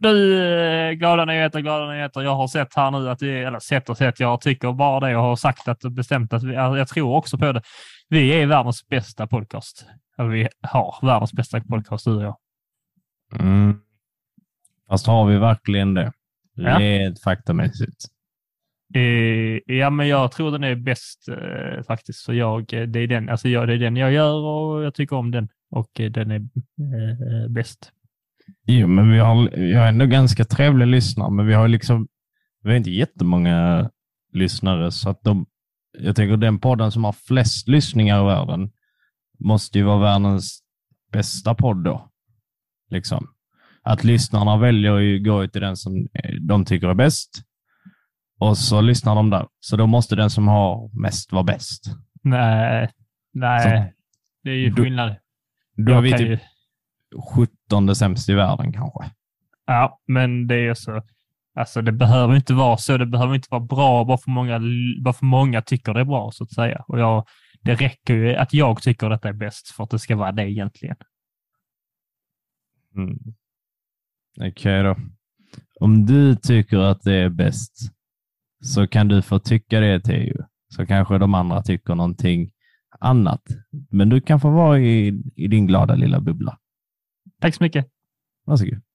Du, eh, glada nyheter, glada nyheter. Jag har sett här nu att det, eller sett och sett, jag tycker bara det. Jag har sagt att bestämt att vi, jag tror också på det. Vi är världens bästa podcast. Vi har världens bästa podcast, du och jag. Mm. Fast har vi verkligen det? Ja. Rent faktamässigt. Eh, ja, men jag tror den är bäst eh, faktiskt. Så jag, det, är den, alltså jag, det är den jag gör och jag tycker om den. Och den är bäst. Jo, men vi har, vi har ändå ganska trevliga lyssnare, men vi har liksom, vi har inte jättemånga lyssnare, så att de, jag tänker den podden som har flest lyssningar i världen måste ju vara världens bästa podd då. Liksom. Att lyssnarna väljer ju gå till den som de tycker är bäst och så lyssnar de där. Så då måste den som har mest vara bäst. Nej, nej, Så- det är ju skillnad. Då är Jag vi typ 17 sämst i världen kanske. Ja, men det är så. Alltså, det behöver inte vara så. Det behöver inte vara bra bara för många, bara för många tycker det är bra, så att säga. Och jag, det räcker ju att jag tycker detta är bäst för att det ska vara det egentligen. Mm. Okej då. Om du tycker att det är bäst så kan du få tycka det Teo. Så kanske de andra tycker någonting annat. Men du kan få vara i, i din glada lilla bubbla. Tack så mycket. Varsågod.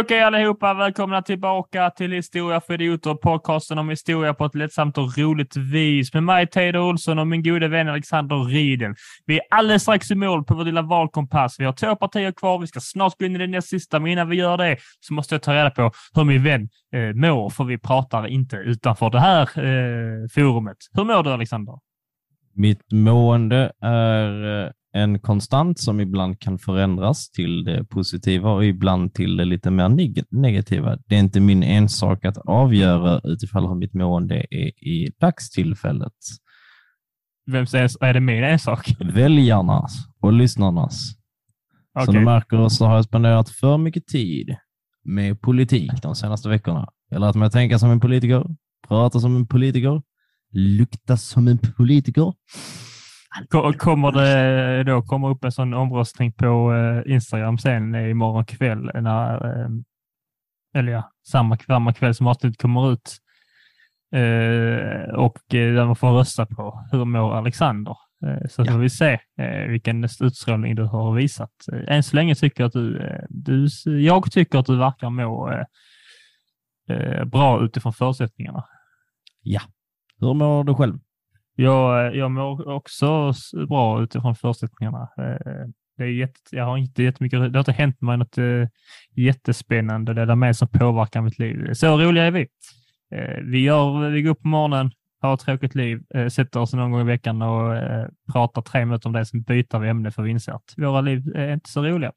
Okej, allihopa. Välkomna tillbaka till Historia för idioter, podcasten om historia på ett lättsamt och roligt vis med mig, Teodor Olsson och min gode vän Alexander Riedel. Vi är alldeles strax i mål på vår lilla valkompass. Vi har två partier kvar. Vi ska snart gå in i det näst sista, men innan vi gör det så måste jag ta reda på hur min vän eh, mår, för vi pratar inte utanför det här eh, forumet. Hur mår du, Alexander? Mitt mående är eh, en konstant som ibland kan förändras till det positiva och ibland till det lite mer neg- negativa. Det är inte min ensak att avgöra utifall hur mitt mående är i dagstillfället. Vem säger, är det min ensak? Väljarnas och lyssnarnas. Som Okej. du märker så har jag spenderat för mycket tid med politik de senaste veckorna. Jag lärt mig att tänka som en politiker, prata som en politiker, lukta som en politiker. Ko- Kommer det då komma upp en sån omröstning på eh, Instagram sen imorgon kväll när, eh, eller ja, samma, samma kväll som avsnittet kommer ut. Eh, och där man får rösta på hur mår Alexander. Så Ja. får vi se vilken utstrålning du har visat. Än så länge tycker jag att du, du, jag tycker att du verkar må bra utifrån förutsättningarna. Hur mår du själv? Jag, jag mår också bra utifrån förutsättningarna. Eh, det, är jätte, jag har inte jättemycket, det har inte hänt mig något eh, jättespännande det där med som påverkar mitt liv. Så roliga är vi. Eh, vi, gör, vi går upp på morgonen, har ett tråkigt liv, sätter oss någon gång i veckan och pratar tre minuter om det, sen byter vi ämne för vi inser att våra liv är inte så roliga.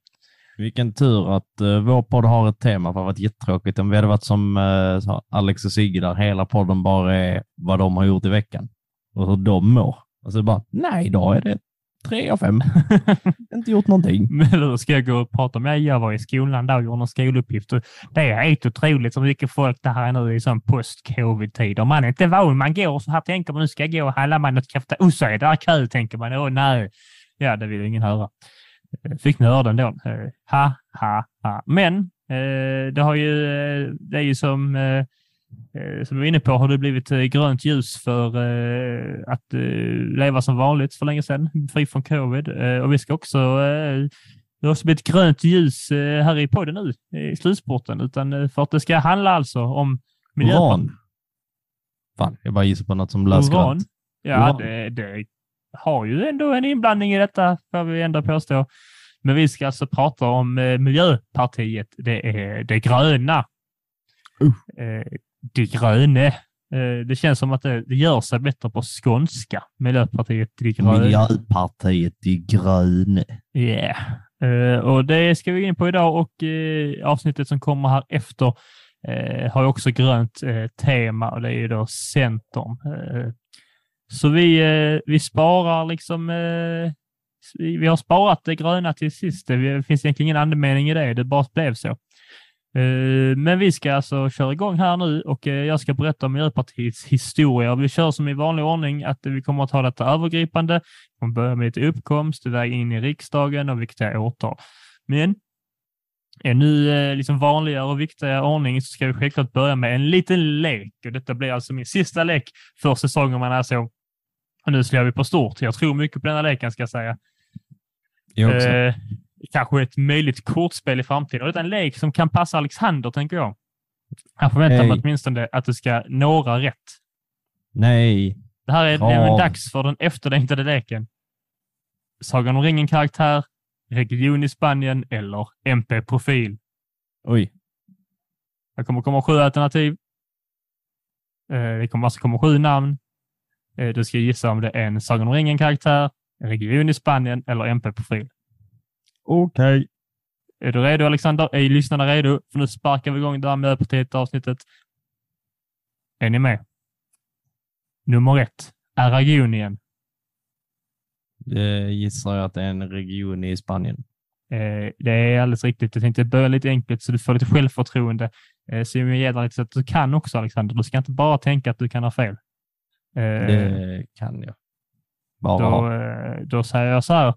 Vilken tur att uh, vår podd har ett tema, för det har varit jättetråkigt om vi hade varit som uh, Alex och Sigge där hela podden bara är vad de har gjort i veckan och hur de mår. Och så bara, nej, idag är det tre av fem. inte gjort någonting. Men hur ska jag gå och prata med? Jag var i skolan där och gjorde en skoluppgift. Det är helt otroligt hur mycket folk det här är nu i sån post-covid-tid. Om man är inte van, man går så här tänker man nu ska jag gå och handla mig något kaffe. Och så är det kö, tänker man. Åh nej. Ja, det vill ingen höra. Eh, Fick ni höra den då? Eh, Ha, ha, ha. Men eh, det har ju, det är ju som som vi var inne på har det blivit eh, grönt ljus för eh, att eh, leva som vanligt för länge sedan, fri från covid. Eh, och vi ska också, eh, det har också blivit grönt ljus eh, här i podden nu i slutspurten, utan eh, för att det ska handla alltså om miljö. Uran. Fan, jag bara gissar på något som lösgrönt. Ja, det, det har ju ändå en inblandning i detta, får vi ändå påstå. Men vi ska alltså prata om eh, Miljöpartiet, det är det gröna. Uh. Det gröne. Eh, det känns som att det, gör sig bättre på skånska. Miljöpartiet de gröna. Miljöpartiet de gröna. Yeah. Eh, och det ska vi gå in på idag och eh, avsnittet som kommer här efter har också grönt tema och det är ju då Centern. Så vi, vi sparar liksom, vi, vi har sparat det gröna till sist. Det finns egentligen ingen andemening i det, det bara blev så. Eh, Men vi ska alltså köra igång här nu och eh, jag ska berätta om Miljöpartiets historia. Vi kör som i vanlig ordning att vi kommer att ta detta övergripande. Vi kommer börja med lite uppkomst, väg in i riksdagen och viktiga årtal. Men i nu eh, liksom vanligare och viktigare ordning så ska vi självklart börja med en liten lek och detta blir alltså min sista lek för säsongen man är så. Och nu slår vi på stort. Jag tror mycket på denna leken ska jag säga. Jag också. Kanske ett möjligt kortspel i framtiden. Och det är en lek som kan passa Alexander, tänker jag. Han förväntar mig Hej. åtminstone att det ska några rätt. Nej. Det här är, Ja. dags för den efterlängtade leken. Sagan om ringen-karaktär, region i Spanien eller MP-profil. Oj. Det kommer komma sju alternativ. Eh, Det kommer alltså komma sju namn. Eh, Du ska gissa om det är en Sagan om ringen-karaktär, en region i Spanien eller MP-profil. Okej. Är du redo Alexander? Är lyssnarna redo? För nu sparkar vi igång det här Miljöpartiet-avsnittet. Är ni med? Nummer ett. Aragonien. Det gissar jag att det är en region i Spanien. Eh, det är alldeles riktigt. Jag tänkte börja lite enkelt så du får lite självförtroende. Eh, så jag ger dig lite så att du kan också Alexander. Du ska inte bara tänka att du kan ha fel. Eh, Det kan jag. Bara då, eh, då säger jag så här.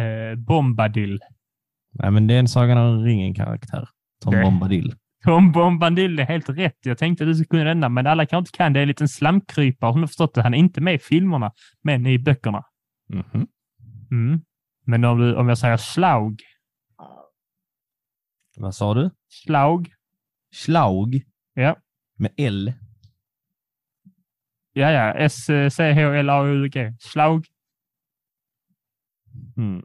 Eh, Bombadil. Nej, men det är en Sagan om ringen-karaktär. Som Det- Bombadil. Tom Bombadil är helt rätt. Jag tänkte att du skulle kunna denna, men alla kanske inte kan. Det är en liten slamkrypare som jag förstått det. Han är inte med i filmerna, men i böckerna. Mhm. Mm. Men om, du, om jag säger Slaug. Vad sa du? Slaug. Slaug Ja. med L. Ja, ja. S-C-H-L-A-U-G. Slaug. Mm.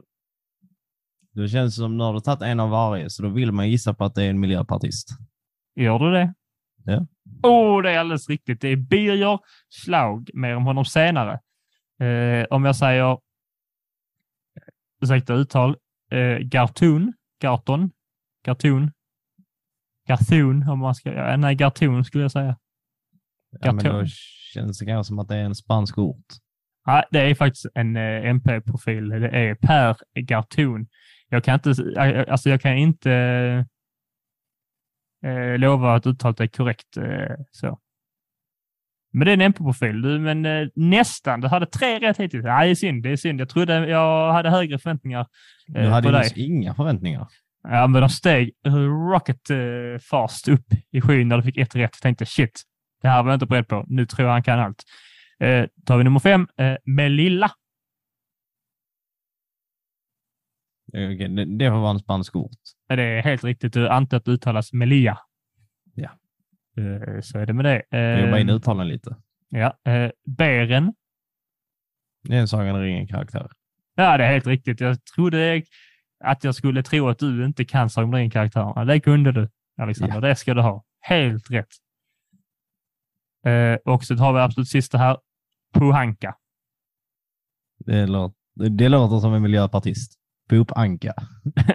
Det känns som när du tagit en av varje, så då vill man gissa på att det är en miljöpartist. Gör du det? Ja. Oh, det är alldeles riktigt. Det är Birger Schlaug. Mer om honom senare. Eh, om jag säger, ursäkta uttal, eh, Garton, Garton, Garton, Garton, om man ska, ja, nej, Garton skulle jag säga. Ja, men då känns det kanske som att det är en spansk ort. Nej, det är faktiskt en eh, MP-profil. Det är Per Garton. Jag kan inte, eh, alltså jag kan inte eh, lova att uttalet är korrekt. Eh, så. Men det är en MP-profil. Du, men eh, nästan. Du hade tre rätt hittills. Nej, det är synd. Det är synd. Jag trodde jag hade högre förväntningar Du eh, hade på dig. inga förväntningar. Ja, men de steg rocket eh, fast upp i skyn när du fick ett rätt. Jag tänkte shit, det här var jag inte beredd på. Nu tror jag han kan allt. Eh, tar vi nummer fem, eh, Melilla. Eh, okej, Det, får vara en spansk ort. Det är helt riktigt. Antar att uttalas Melia. Ja. Eh, Så är det med det. Jag jobbar in Eh, uttalen lite. Ja. eh, Bären. Det är en Sagan ringen-karaktär. Ja, det är helt riktigt. Jag trodde att jag skulle tro att du inte kan Sagan om ringen-karaktärerna. Det kunde du, Alexander. Ja. Det ska du ha. Helt rätt. Eh, Och så har vi absolut sista här. Pohanka. Det låter, det låter som en miljöpartist. Boop Anka.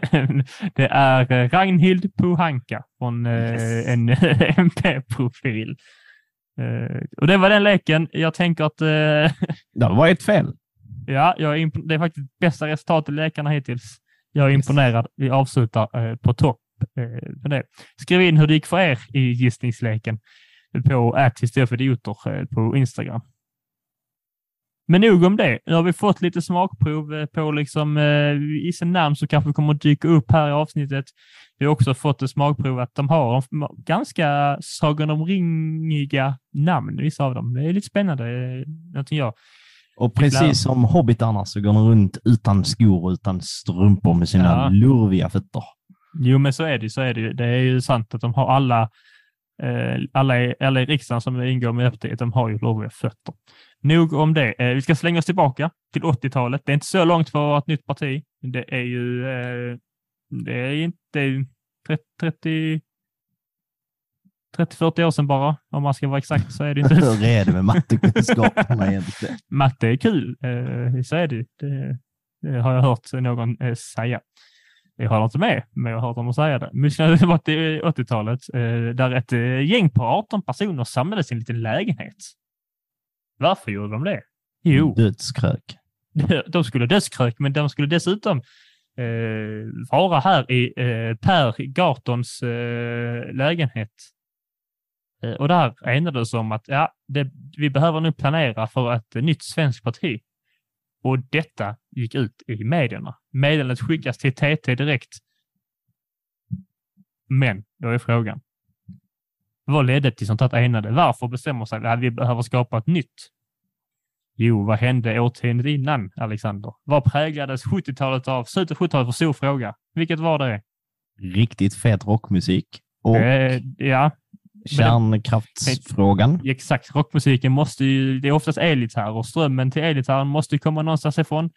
det är eh, Ragnhild Pohanka från eh, Yes. en MP-profil. Eh, och det var den leken. Jag tänker att Det var ett fel. ja, jag är det är faktiskt bästa resultatet i lekarna hittills. Jag är Yes. imponerad. Vi avslutar på topp. Med det. Skriv in hur det gick för er i gissningsleken på @historieföridioter eh, på Instagram. Men nog om det. Nu har vi fått lite smakprov eh, på liksom, eh, vissa namn som kanske kommer att dyka upp här i avsnittet. Vi har också fått ett smakprov att de har ganska Sagan om ringiga namn, vissa av dem. Det är lite spännande. eh, Någonting jag. Och precis som hobbitarna så går de runt utan skor och utan strumpor med sina Ja. lurviga fötter. Jo, men så är det. Så är det. Det är ju sant att de har alla, eh, alla, i, alla i riksdagen som ingår i Miljöpartiet, de har ju låga fötter. Nog om det. Eh, vi ska slänga oss tillbaka till 80-talet. Det är inte så långt för att vara ett nytt parti. Det är ju eh, det är inte 30, 30 30-40 år sedan bara, om man ska vara exakt, så är det inte. Hur är det med mattekunskaperna egentligen? Matte är kul, eh, så är det. det. Det har jag hört någon eh, säga. Jag håller inte med, men jag har hört dem säga det. Musklerna var till 80-talet, eh, där ett eh, gäng på 18 personer samlades i en liten lägenhet. Varför gjorde de det? Jo, Dödskrök. de skulle dödskrök, men de skulle dessutom eh, vara här i eh, Per Gartons eh, lägenhet. Eh, och där enades om att ja, det, vi behöver nu planera för ett nytt svenskt parti. Och detta gick ut i medierna. Meddelandet skickas till TT direkt. Men då är frågan. Vad ledde till sånt här enade? Varför bestämmer sig att vi behöver skapa ett nytt? Jo, vad hände årtiondet innan, Alexander? Vad präglades 70-talet av? Slutet av 70-talet var stor fråga. Vilket var det? Riktigt fet rockmusik. Och Eh, ja, kärnkraftsfrågan. exakt. Rockmusiken måste ju, det är oftast elgitarr och strömmen till elgitarren måste ju komma någonstans ifrån.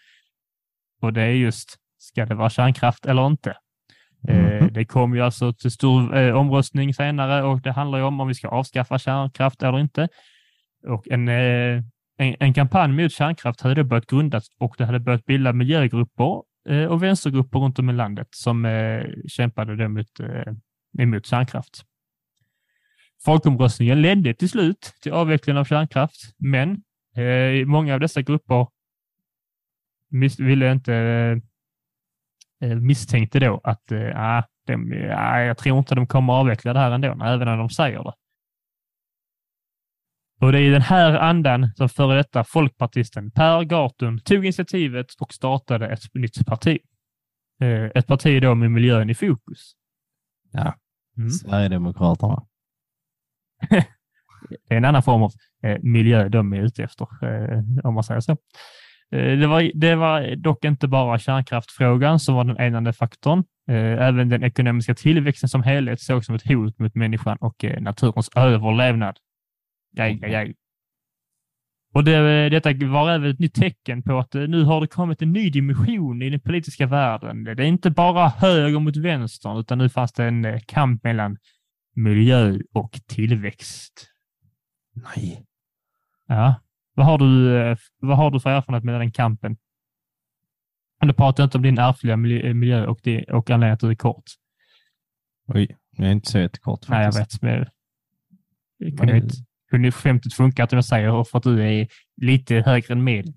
Och det är just, ska det vara kärnkraft eller inte? Mhm. det kom ju alltså till stor eh, omröstning senare och det handlar ju om om vi ska avskaffa kärnkraft eller inte. Och en, eh, en, en kampanj mot kärnkraft hade då börjat grundas och det hade börjat bilda miljögrupper och vänstergrupper runt om i landet som kämpade då mot, emot kärnkraft. Folkomröstningen ledde till slut till avvecklingen av kärnkraft, men många av dessa grupper ville inte misstänkte då att eh, ah, de, ah, jag tror inte de kommer avveckla det här ändå, även när de säger det. Och det är i den här andan som före detta folkpartisten Per Gartun tog initiativet och startade ett nytt parti. Eh, ett parti då med miljön i fokus. Ja. Mm. Sverigedemokraterna. Det är en annan form av eh, miljö de är ute efter, eh, om man säger så. Eh, det, var, det var dock inte bara kärnkraftfrågan som var den enande faktorn. Eh, även den ekonomiska tillväxten som helhet sågs som ett hot mot människan och eh, naturens överlevnad. Jaj, jaj, jaj. Och det, detta var även ett nytt tecken på att nu har det kommit en ny dimension i den politiska världen. Det är inte bara höger mot vänster, utan nu fanns det en kamp mellan miljö och tillväxt. Nej. Ja. Vad har du, eh, vad har du för erfarenhet med den kampen? Men Du pratar inte om din ärftliga miljö, eh, miljö och, det, och anledningen till att det är kort. Oj, jag är inte så jättekort Nej, jag faktiskt. vet. Men det kunde, Men- inte, kunde skämtet funka att jag säger för att du är lite högre än medel.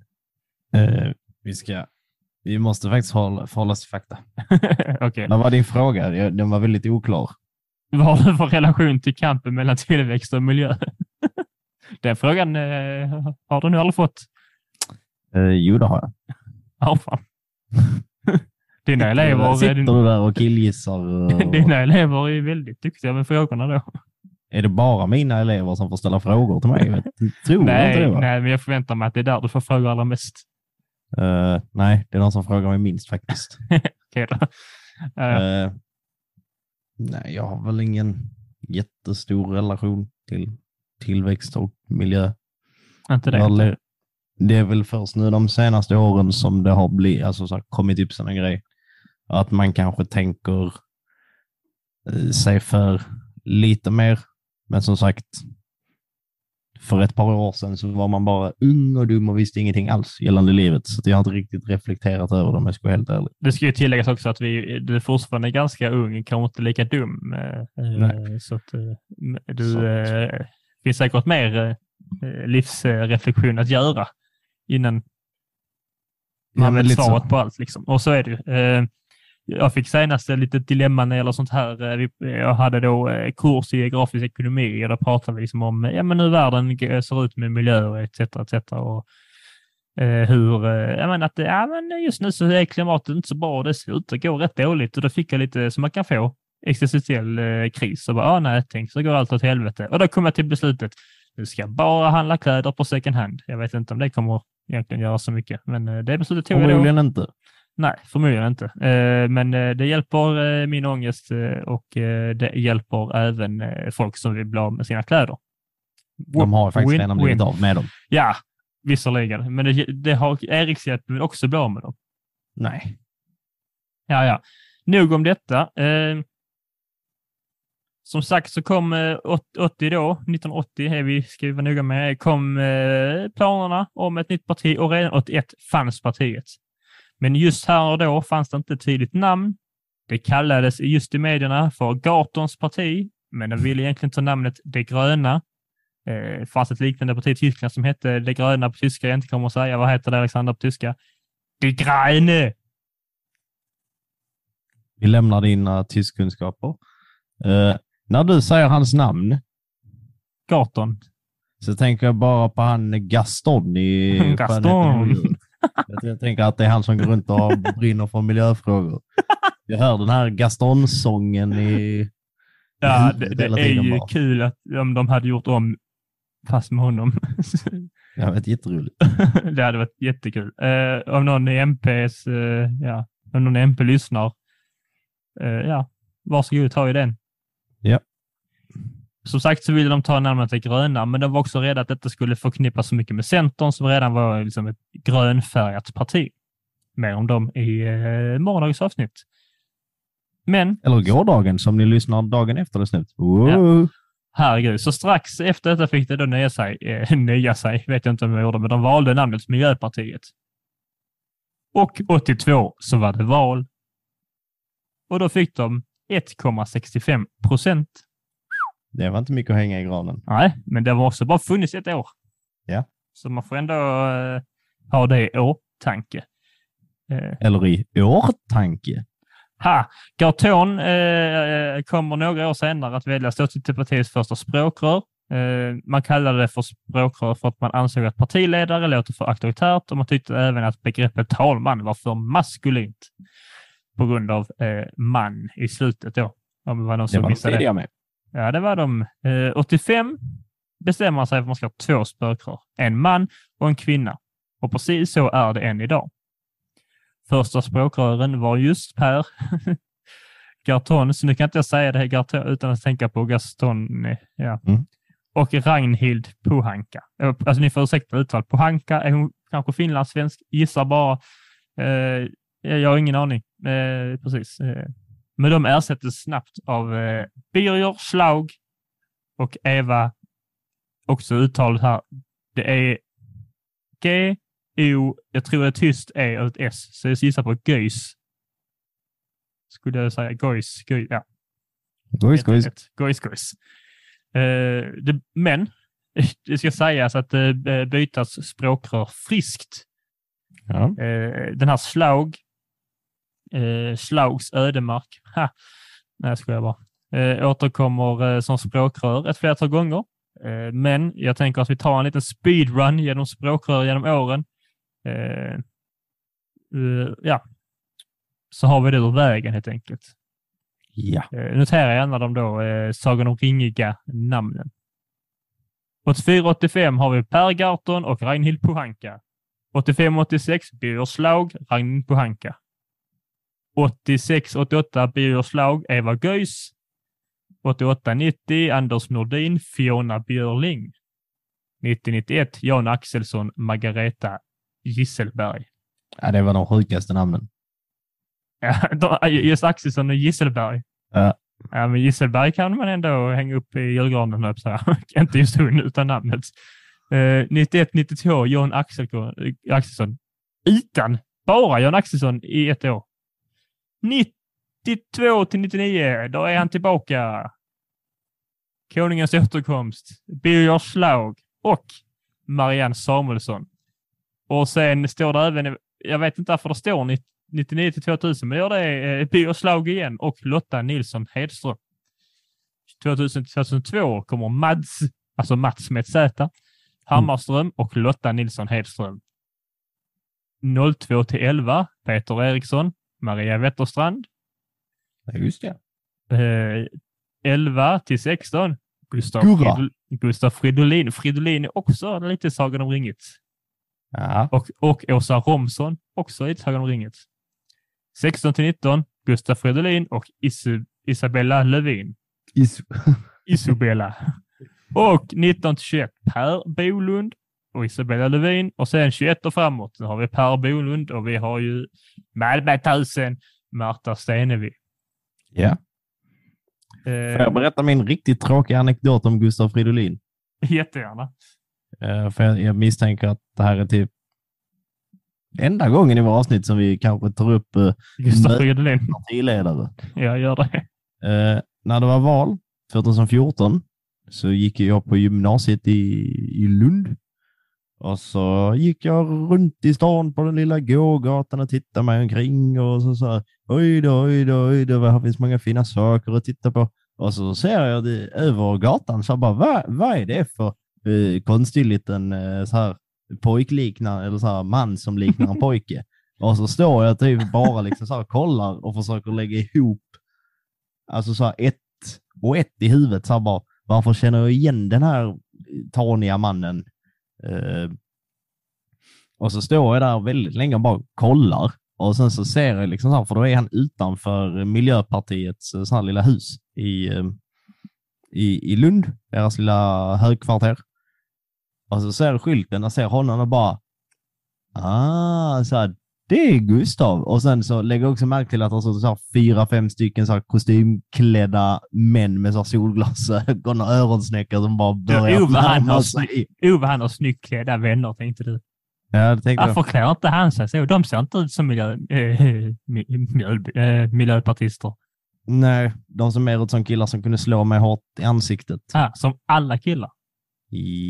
Eh, vi ska... Vi måste faktiskt hålla, förhålla oss till fakta. Okej. Vad var din fråga? Den var väldigt oklar. Vad har du för relation till kampen mellan tillväxt och miljö? Den frågan eh, har du nog aldrig fått. Eh, jo, det har jag. Ja, fan. Dina elever, Sitter din, du där och killgissar? och- dina elever är väldigt duktiga med frågorna då. Är det bara mina elever som får ställa frågor till mig? Jag tror inte Nej, det. Va? nej, men jag förväntar mig att det är där du får fråga allra mest. Eh, nej, det är någon som frågar mig minst faktiskt. Okej då. Eh, Eh, nej, jag har väl ingen jättestor relation till tillväxt och miljö. inte det. Le- Det är väl först nu de senaste åren som det har blivit, alltså så här, kommit upp sådana grej. Att man kanske tänker eh, sig för lite mer. Men som sagt, för ett par år sedan så var man bara ung och dum och visste ingenting alls gällande livet. Så jag har inte riktigt reflekterat över det om jag ska vara helt ärlig. Det ska ju tilläggas också att vi, du är fortfarande ganska ung, kanske inte lika dum. eh, eh, Nej. Så att eh, du Sant. Finns säkert mer eh, livsreflektion att göra innan man vet lite så. svaret på allt. Liksom. Och så är det ju. Eh, Jag fick senast ett litet dilemma när det gäller sånt här. Eh, Jag hade då kurs i geografisk ekonomi och där pratade vi liksom om ja, men hur världen ser ut med miljöer etc. etc. Och, hur, jag menar att ja, men just nu så är klimatet inte så bra och det ser ut att gå rätt dåligt och då fick jag lite som man kan få existentiell eh, kris och bara, ah, nej, tänk så går allt åt helvete. Och då kom jag till beslutet, nu ska jag bara handla kläder på second hand. Jag vet inte om det kommer egentligen göra så mycket, men eh, det beslutet tog jag då. Förmodligen inte. Nej, förmodligen inte. Eh, Men det hjälper min ångest och det hjälper även folk som vill bli av med sina kläder. De har faktiskt Win- redan blivit av med dem. Ja, visserligen. Men det, det har Eriks hjälp också bli av med dem. Nej. Ja, ja. Nog om detta. Eh, som sagt så kom eh, 80 då, 1980 är vi, ska vi vara noga med, eh, kom eh, planerna om ett nytt parti och redan 81 fanns partiet. Men just här och då fanns det inte ett tydligt namn. Det kallades just i medierna för Gartons parti, men de ville egentligen ta namnet De gröna. Det fanns ett liknande parti i Tyskland som hette De gröna på tyska. Jag inte kommer att säga. Vad heter det Alexander på tyska? De gröne! Vi lämnar dina tyskkunskaper när du säger hans namn Gaton. så tänker jag bara på han Gaston i Gaston. Jag, tänker att det är han som går runt och brinner för miljöfrågor. Jag hör den här Gaston-sången i... Ja, det, det är ju bara. kul att om de hade gjort om fast med honom. Jag vet, jätteroligt. det hade varit jättekul. Eh, om någon i MPs, eh, ja, om någon i MP lyssnar, eh, ja, varsågod, ta i den. Ja. Som sagt så ville de ta namnet det gröna, men de var också rädda att detta skulle förknippas så mycket med Centern som redan var liksom ett grönfärgat parti. Mer om dem i eh, morgondagens avsnitt. Men Eller gårdagen som ni lyssnar dagen efter det slut. Wow. Herregud, så strax efter detta fick det då nöja sig, eh, nöja sig, vet jag inte om de gjorde, men de valde namnet Miljöpartiet. Och 82 så var det val. Och då fick de 1,65 procent. Det var inte mycket att hänga i granen. Nej, men det har också bara funnits ett år. Ja. Så man får ändå eh, ha det i åtanke. Eh, Eller i årtanke. Ha! Garton eh, kommer några år senare att väljas till partiets första språkrör. Eh, man kallade det för språkrör för att man ansåg att partiledare låter för auktoritärt och man tyckte även att begreppet talman var för maskulint på grund av eh, man i slutet då. Om det var någon Det var de tidiga med. Ja, det var de. Eh, 85 bestämmer man sig för att man ska ha två spökrör. En man och en kvinna. Och precis så är det än idag. Första språkrören var just Per Garton, så nu kan inte jag säga det här Garton utan att tänka på Gaston. Ja. Mm. Och Ragnhild Pohanka. Eh, Alltså ni får ursäkta uttal. Pohanka, är hon kanske finlandssvensk? Gissar bara. Eh, jag har ingen aning. Eh, precis. Eh, men de ersättes snabbt av eh, Birger Schlaug och Eva, också uttalet här, det är G, O, jag tror det är tyst E och ett S, så jag gissar på Göis. Skulle jag säga Gois, Gois ja. Gojs, gojs. Eh, det, men det ska sägas att det eh, bytas språkrör friskt Ja. Eh, den här Slaug, eh, Slaugs ödemark, ha, nej jag skojar bara, eh, återkommer eh, som språkrör ett flertal gånger. Eh, men jag tänker att vi tar en liten speedrun genom språkrör genom åren. Eh, eh, ja, så har vi det ur vägen helt enkelt. ja. Eh, notera gärna de då eh, Sagan om ringiga namnen. 84-85 har vi Per Garton och Ragnhild Pohanka. 85-86 Birger Schlaug, Ragnhild Pohanka. 86-88 Birger Schlaug, Eva Göis. 88-90 Anders Nordin, Fiona Björling. 90-91 Jan Axelsson, Margareta Gisselberg. ja, det var de sjukaste namnen. Ja, just Axelsson och Gisselberg. Ja. Ja, men Gisselberg kan man ändå hänga upp i julgranen. Inte just hon, utan namnet. Eh, 91-92, John Axelsson, Axelsson. Utan bara John Axelsson i ett år. 92 till 99, då är han tillbaka. Konungens återkomst, Birger Schlaug och Marianne Samuelsson. Och sen står det även, jag vet inte varför det står 99 till 2000, men det gör det eh, Birger Schlaug igen och Lotta Nilsson Hedström. 2000 till 2002 kommer Mads, alltså Mats med ett Z, Hammarström och Lotta Nilsson Hedström. 02 till 11 Peter Eriksson, Maria Wetterstrand. Ja, just det. Eh, 11 till 16 Gustav. Fridol, Gustav Fridolin. Fridolin är också lite Sagan om ringet. Ja. Och, och Åsa Romson, också i Sagan om ringet. 16 till 19, Gustaf Fridolin och Isu, Isabella Lövin. Is- Isabella. Och 19 till 21, Per Bolund och Isabella Lövin. Och sen 21 och framåt, då har vi Per Bolund och vi har ju Malmö tusen, Marta Stenevi. ja. Får jag Eh, berätta min riktigt tråkiga anekdot om Gustav Fridolin? jättegärna. Eh, För jag, misstänker att det här är typ enda gången i våra avsnitt som vi kanske tar upp eh, Gustav. Fridolin. partiledare. Jag gör det. Eh, när det var val 2014 så gick jag på gymnasiet i, i Lund. Och så gick jag runt i stan på den lilla gågatan och tittade mig omkring och så sa oj då, oj då, oj då, här finns många fina saker att titta på. Och så ser jag det över gatan så bara, vad, vad är det för eh, konstig liten eh, så här pojkliknande, eller så här man som liknar en pojke? och så står jag typ bara liksom så här kollar och försöker lägga ihop Alltså så här ett och ett i huvudet. Så här bara, varför känner jag igen den här taniga mannen? Eh, och så står jag där väldigt länge och bara kollar. Och sen så ser jag, liksom så här, för då är han utanför Miljöpartiets eh, så här lilla hus i, eh, i, i Lund, deras lilla högkvarter. Och så ser jag skylten och ser honom och bara, ah, så här, det är Gustav. Och sen så lägger jag också märke till att det står så fyra, fem stycken så här kostymklädda män med så här solglasögon och öronsnäckor som bara börjar han närma har, sig. Ove, han har snyggt klädda vänner, tänkte du. Ja, det tänkte jag. Varför klär inte han sig så? De ser inte ut som miljö, eh, mi- miljö, eh, miljöpartister. Nej, de som är ut som killar som kunde slå mig hårt i ansiktet. Ah, som alla killar.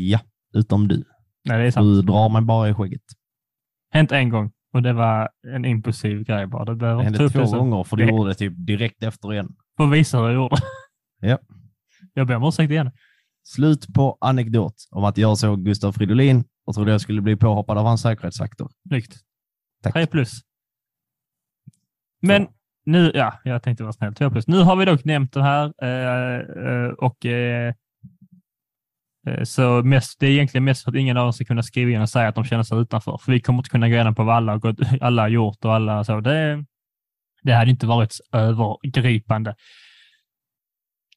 Ja, utom du. Nej, det är sant. Du drar mig bara i skägget. Hänt en gång och det var en impulsiv grej bara. Det behöver hände två det gånger för du Det- gjorde det typ direkt efter igen. Får visa hur jag gjorde. Ja. Jag ber om ursäkt igen. Slut på anekdot om att jag såg Gustav Fridolin och trodde jag skulle bli påhoppad av hans säkerhetsvakter. Snyggt. Tack. Tre plus. Men nu, ja, jag tänkte vara snäll. Två plus. Nu har vi dock nämnt det här eh, eh, och eh, Eh, så mest, det är egentligen mest för att ingen av oss ska kunna skriva in och säga att de känner sig utanför. För vi kommer inte kunna gå igenom på vad alla, har alla har gjort och alla så. Det, det hade inte varit övergripande.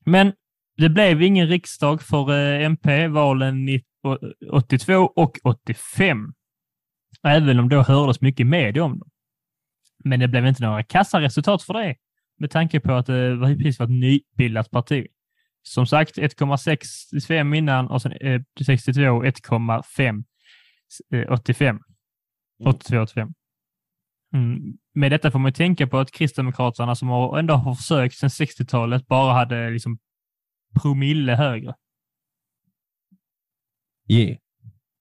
Men det blev ingen riksdag för eh, MP valen 82 och 85. Även om då hördes mycket media om dem. Men det blev inte några kassaresultat för det med tanke på att eh, det var precis var ett nybildat parti. Som sagt 1,65 innan och sen eh, 62 1,5 eh, 85. 82, 85. Mm. Med detta får man tänka på att Kristdemokraterna som har ändå har försökt sedan 60-talet bara hade liksom promille högre. Yeah.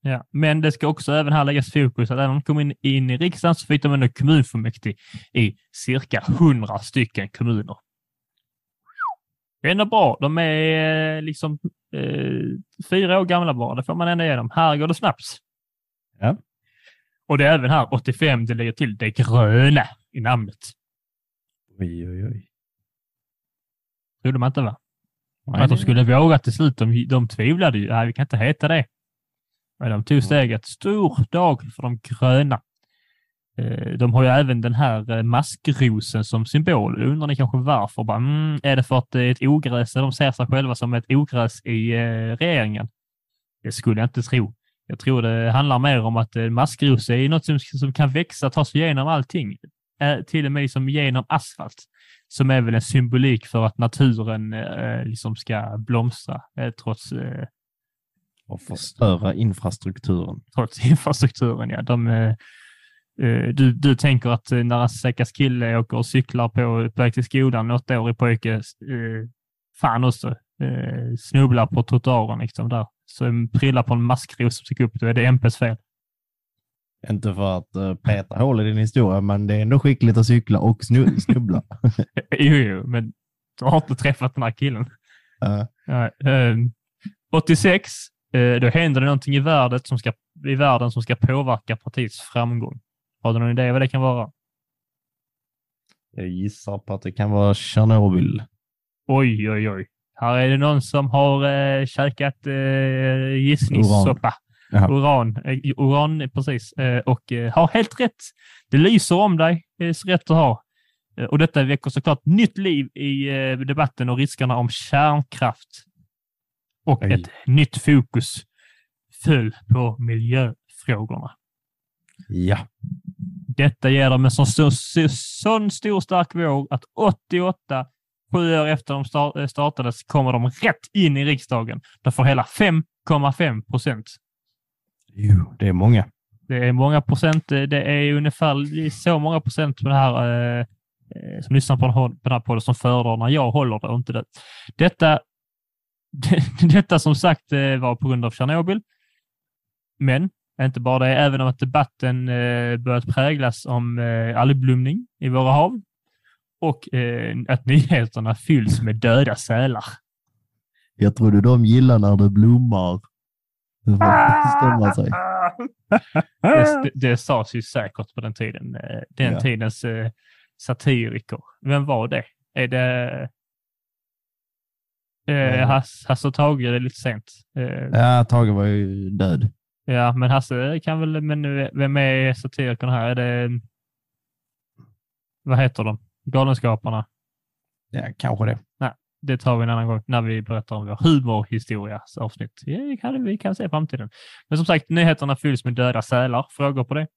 Ja, men det ska också även här läggas fokus att även om de kommer in, in i riksdagen så fick de ändå kommunfullmäktige i cirka 100 stycken kommuner. Det är ändå bra. De är eh, liksom eh, fyra år gamla bara. Det får man ändå igenom. Här går det snabbt. Ja. Och det är även här 85, det lägger till det gröna i namnet. Oj, oj, oj. Trodde man inte va? Nej, att de skulle våga till slut. De, de tvivlade ju. Nej, vi kan inte heta det. Men de tog steget. Stor dag för de gröna. Eh, De har ju även den här eh, maskrosen som symbol. Undrar ni kanske varför? Bara, mm, är det för att det är ett ogräs? De ser sig själva som ett ogräs i eh, regeringen? Det skulle jag inte tro. Jag tror det handlar mer om att maskros är något som, som kan växa, ta sig igenom allting. Till och med liksom genom asfalt som är väl en symbolik för att naturen liksom ska blomstra trots, Och förstöra infrastrukturen. trots infrastrukturen. Ja. De, du, du tänker att eh, när stackars kille åker och cyklar på, på väg till skolan, åttaårig pojke, eh, fan också, eh, snubblar på trottoaren liksom där. Så prillar på en maskros som sticker upp, då är det MPs fel. Inte för att uh, peta hål i din historia, men det är ändå skickligt att cykla och snu- snubbla. jo, jo, men du har inte träffat den här killen. Eh, Ja, eh, 86, eh, då händer det någonting i världen, som ska, i världen som ska påverka partiets framgång. Har du någon idé vad det kan vara? jag gissar på att det kan vara Tjernobyl. Oj, oj, oj. Här är det någon som har eh, käkat eh, gissningssoppa. Jaha. Uran, eh, uran precis. Eh, och eh, har helt rätt. Det lyser om dig. Det är så rätt att ha. Eh, och detta väcker såklart nytt liv i eh, debatten och riskerna om kärnkraft. Och Oj. ett nytt fokus föll på miljöfrågorna. Ja. Detta ger dem en sån, så, så, sån stor stark våg att 88 Sju år efter de eh, startades kommer de rätt in i riksdagen. De får hela 5,5 procent. Jo, det är många. Det är många procent. Det det är ungefär det är så många procent på det här eh, eh, som lyssnar på den, här- på den här podden som föredrar när jag håller det och inte det. Detta, detta som sagt eh, var på grund av Tjernobyl. Men inte bara det, även om att debatten eh, börjat präglas om eh, algblomning i våra hav och eh, att nyheterna fylls med döda sälar. Jag trodde de gillar när det blommar. Det stämma sig. Det, det, sades ju säkert på den tiden. eh, Den Ja. tidens eh, satiriker. Vem var det? Är det eh, Hasse och Tage? Det är lite sent. Eh, Ja, Tage var ju död. Ja, men Hasse kan väl... Men nu, vem är satirikern här? Är det... Vad heter de? Galenskaparna? Ja, kanske det. Det tar vi en annan gång när vi berättar om vår humorhistorias avsnitt. Ja, det kan, vi kan se framtiden. Men som sagt, nyheterna fylls med döda sälar. Frågor på det?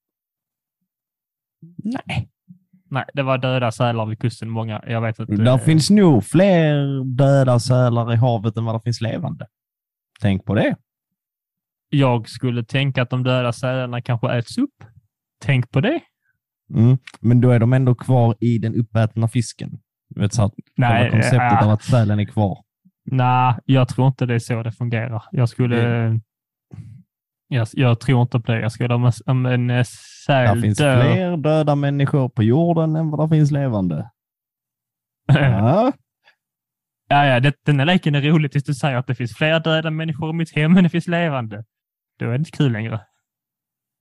Nej. Nej, det var döda sälar vid kusten. Många, jag vet att... Där eh, finns nog fler döda sälar i havet än vad det finns levande. Tänk på det. Jag skulle tänka att de döda sälarna kanske äts upp. Tänk på det. Mm. Men då är de ändå kvar i den uppätna fisken. Du vet, så att Nej, Nej, konceptet äh, av att sälen är kvar. Nej, jag tror inte det är så det fungerar. Jag skulle... Jag, jag tror inte på det. Jag skulle om om en eh, Det säl finns dör... fler döda människor på jorden än vad det finns levande. Ja. ja, ja, det, den här leken är rolig tills du säger att det finns fler döda människor i mitt hem än det finns levande. Då är det inte kul längre.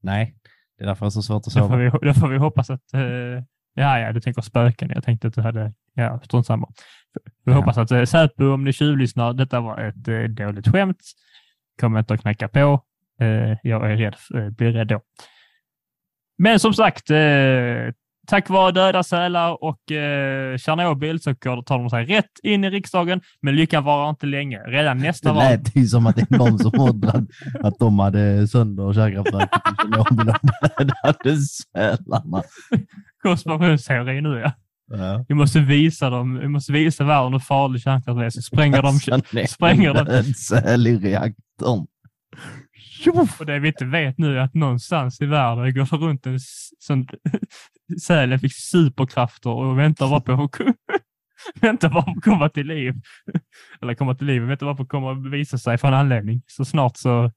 Nej, det är därför det är så svårt att Då får sova. vi, då får vi hoppas att... eh, ja, ja, du tänker spöken. Jag tänkte att du hade... Ja, strunt samma. Vi Ja. hoppas att uh, Säpo, om ni tjuvlyssnar, detta var ett uh, dåligt skämt. Kommer inte att knacka på. Eh, jag är rädd, uh, blir rädd då. Men som sagt, eh, tack vare döda sälar och uh, Tjernobyl så tar de sig rätt in i riksdagen, men lyckan varar inte länge. Redan nästa Det val... lät ju som att det är någon som undrade att de hade sönder kärnkraftverket i Tjernobyl och dödade sälarna. Konspirationsteori nu, ja. Ja. Vi måste visa dem, vi måste visa världen hur farlig kärnkraft är, så spränger de... spränger de- en säl i reaktorn. Och det vi inte vet nu är att någonstans i världen går det runt en sån sälen fick superkrafter och väntar bara på att väntar bara på att komma till liv. Eller komma till liv, väntar bara på att komma och visa sig för en anledning. Så snart så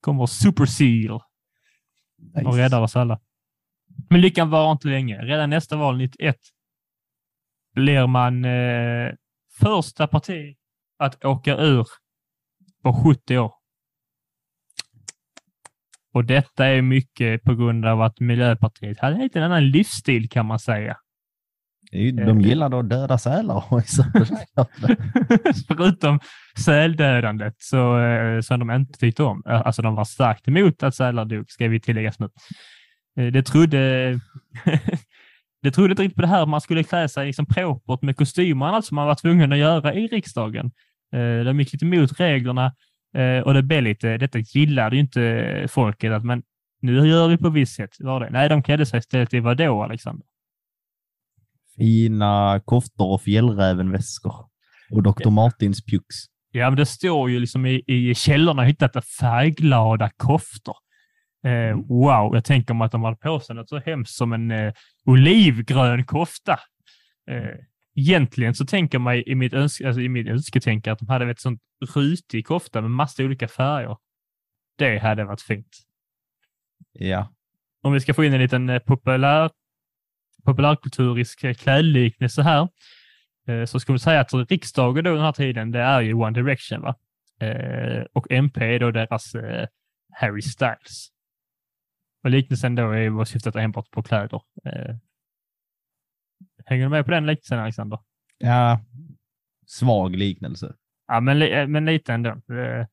kommer Super Seal och räddar oss alla. Men lyckan var inte länge. Redan nästa val, 91, blir man eh, första parti att åka ur på 70 år. Och detta är mycket på grund av att Miljöpartiet hade en annan livsstil kan man säga. Ju- De gillade att döda sälar Förutom säldödandet så, eh, som de inte tyckte om. Eh, Alltså de var starkt emot att sälar dog, ska vi tilläggas nu. Eh, Det trodde, det trodde inte riktigt på det här. Man skulle klä sig liksom propert med kostymer och allt som man var tvungen att göra i riksdagen. Eh, De gick lite emot reglerna eh, och det blev lite, detta gillade ju inte folket, att men nu gör vi på visst sätt. Var det? Nej, de klädde sig istället i vadå, Alexander? Fina koftor och fjällrävenväskor. Och Dr. Martins pjux. Ja, men det står ju liksom i, i källorna hittat färgglada koftor. Eh, wow, jag tänker mig att de hade på sig något så hemskt som en eh, olivgrön kofta. Eh, egentligen så tänker mig i mitt, öns alltså, i mitt önsketänk att de hade ett sånt rutig kofta med massa olika färger. Det hade varit fint. Ja. Om vi ska få in en liten eh, populär, populärkulturisk eh, klädliknelse här, eh, så skulle vi säga att riksdagen då den här tiden, det är ju One Direction. va? Och MP är då deras Harry Styles. Och liknelsen då är syftet enbart på kläder. Hänger du med på den liknelsen, Alexander? ja. Svag liknelse. Ja, men, eh, men lite ändå. Eh,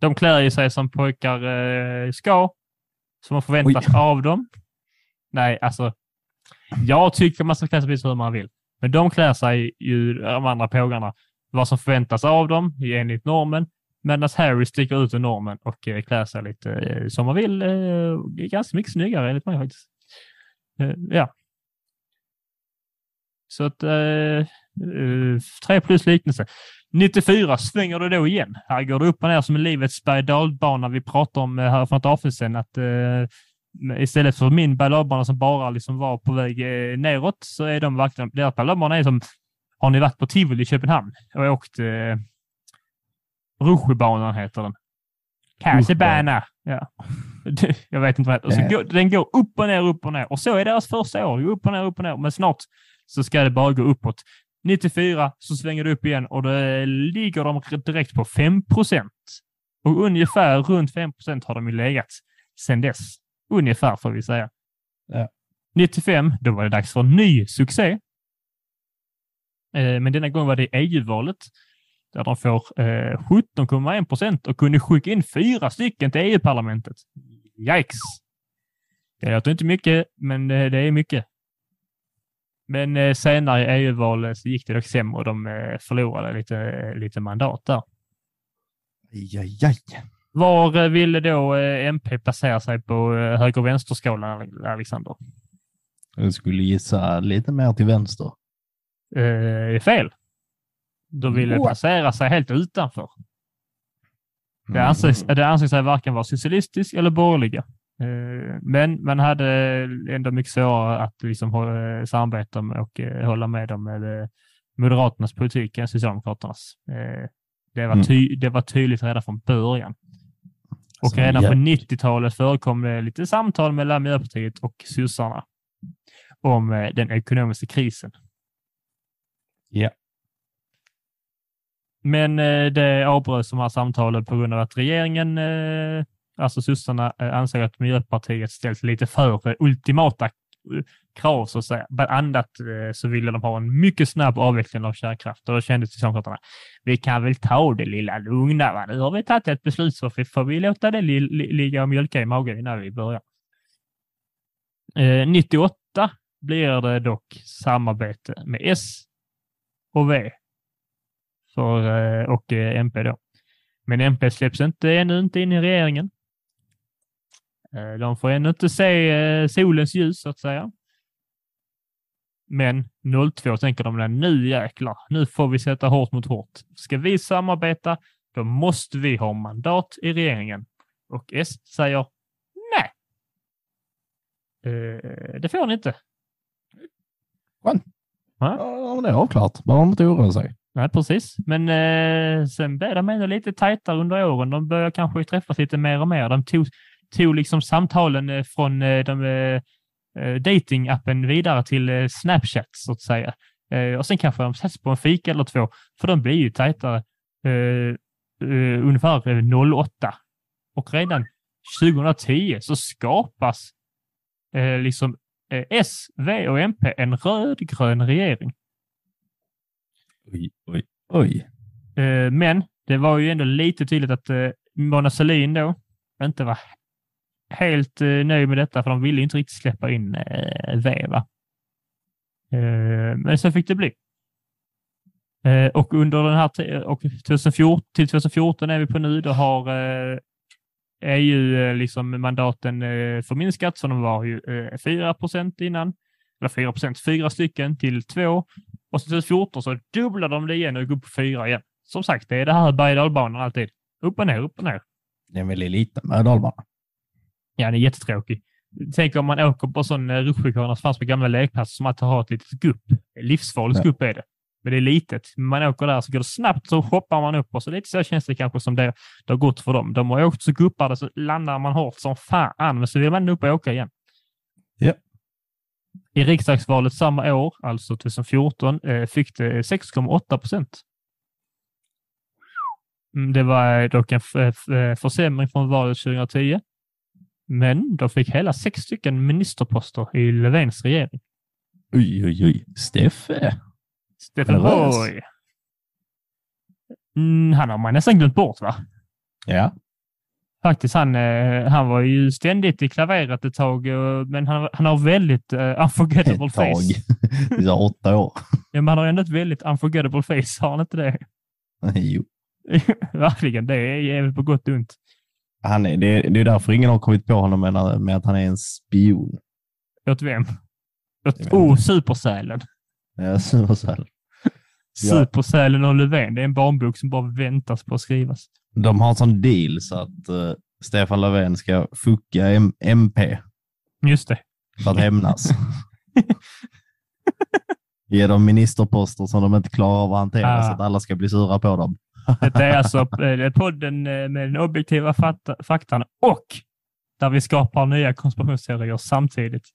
De klär ju sig som pojkar eh, ska, som man förväntas Oj. av dem. Nej, alltså, jag tycker man ska klä sig precis hur man vill. Men de klär sig ju, de andra pågarna, vad som förväntas av dem enligt normen. Medan Harry sticker ut ur normen och klär sig lite som man vill. Ganska mycket snyggare enligt mig faktiskt. Ja. Så att, eh, Uh, tre plus liknelse. 94 svänger det då igen. Här går det upp och ner som en livets berg dalbana vi pratade om eh, här för ett avsnitt sedan. Att, eh, istället för min berg som bara liksom var på väg eh, neråt så är de verkligen, deras berg är som, har ni varit på Tivoli i Köpenhamn och åkt eh, Rougebanan heter den. Kassebana. Ja. Jag vet inte vad det heter. Och så Ja. går, den går upp och ner, upp och ner. Och så är deras första år. Upp och ner, upp och ner. Men snart så ska det bara gå uppåt. 94 så svänger det upp igen och då ligger de direkt på 5 procent. Och ungefär runt 5 procent har de ju legat sedan dess. Ungefär får vi säga. Ja. 95, då var det dags för en ny succé. Eh, Men denna gång var det EU-valet där de får eh, 17,1 procent och kunde skicka in fyra stycken till EU-parlamentet. Yikes! Det låter inte mycket, men eh, det är mycket. Men eh, senare i EU-valet så gick det dock sämre och de eh, förlorade lite, lite mandat där. Aj, aj, aj. Var eh, ville då eh, MP placera sig på eh, höger och vänsterskalan, Alexander? Jag skulle gissa lite mer till vänster. Eh, fel. De ville What? placera sig helt utanför. Det Mm. anses, det anses varken vara socialistisk eller borgerliga. Eh, Men man hade ändå mycket svårare att liksom eh, samarbeta med och eh, hålla med om Moderaternas politik än Socialdemokraternas. Det var, Mm. ty, det var tydligt redan från början. Och Alltså, redan på jävlar. 90-talet förekom det lite samtal mellan Miljöpartiet och sossarna om den ekonomiska krisen. Ja. Men det avbröts de här samtalen på grund av att regeringen, alltså sossarna, eh, anser ansåg att Miljöpartiet ställt lite för eh, ultimata krav så att säga. Bland annat eh, så ville de ha en mycket snabb avveckling av kärnkraft och då kände Socialdemokraterna, vi kan väl ta det lilla lugna. Va? Nu har vi tagit ett beslut så får vi låta det li li ligga och mjölka i magen innan vi börjar. Eh, 98 blir det dock samarbete med S och V för, eh, och eh, MP då. Men MP släpps inte ännu inte in i regeringen. Eh, De får ännu inte se eh, solens ljus så att säga. Men 02 tänker de, "Nej, nu jäklar, nu får vi sätta hårt mot hårt. Ska vi samarbeta, då måste vi ha mandat i regeringen. Och S säger nej. Eh, Det får ni inte. Skönt. Ja. Det är. Behöver man inte oroa sig. Nej, precis. Men eh, sen blev de ändå lite tajtare under åren. De började kanske träffas lite mer och mer. De tog, tog liksom samtalen eh, från eh, de, eh, datingappen vidare till Snapchat, så att säga. Och sen kanske de sätts på en fika eller två, för de blir ju tajtare ungefär eh, 08. Och redan 2010 så skapas liksom S, V och MP en rödgrön regering. Oj, oj, oj. Men det var ju ändå lite tydligt att Mona Sahlin då inte var helt eh, nöjd med detta, för de ville inte riktigt släppa in eh, V. Va? Eh, men så fick det bli. Eh, och under den här och 2014, till 2014 är vi på nu, då har är EU eh, liksom mandaten förminskat, så de var ju 4 procent innan. Eller 4 procent, fyra stycken till två. Och så 2014 så dubblar de det igen och går upp på fyra igen. Som sagt, det är det här berg och alltid. Upp och ner, upp och ner. Det är en väldigt liten berg dalbana. Ja, det är jättetråkigt. Tänk om man åker på sån eh, rutschkana som fanns på gamla lekplatser som att ha ett litet gupp. Livsfarligt Ja. gupp är det. Men det är litet. Man åker där så går det snabbt så hoppar man upp och så lite så känns det kanske som det, det har gått för dem. De har åkt så guppar så landar man hårt som fan, men så vill man upp och åka igen. Ja. I riksdagsvalet samma år, alltså 2014, eh, fick det 6,8 procent. Mm, Det var dock en eh, försämring från valet 2010. Men de fick hela sex stycken ministerposter i Löfvens regering. Oj, oj, oj. Steffe. Nervös. Borg. Mm, han har man nästan glömt bort, va? Ja. Faktiskt, han, eh, han var ju ständigt i klaveret ett tag, eh, men han, han har väldigt uh, unforgettable Ett tag. face. Det är åtta år. Ja, men han har ändå ett väldigt unforgettable face, har han inte det? Jo. Verkligen, det är jävligt på gott och ont. Han är, det, är, det är därför ingen har kommit på honom med, med att han är en spion. Åt vem? Åt, oh, supersälen. Ja. Ja. Supersälen och Löfven, det är en barnbok som bara väntas på att skrivas. De har en sån deal så att eh, Stefan Löfven ska fucka M- MP Just det. för att hämnas. Ge dem ministerposter som de inte klarar av att hantera Ah. så att alla ska bli sura på dem. Detta är alltså eh, podden eh, med den objektiva fakta- faktan och där vi skapar nya konspirationsteorier samtidigt.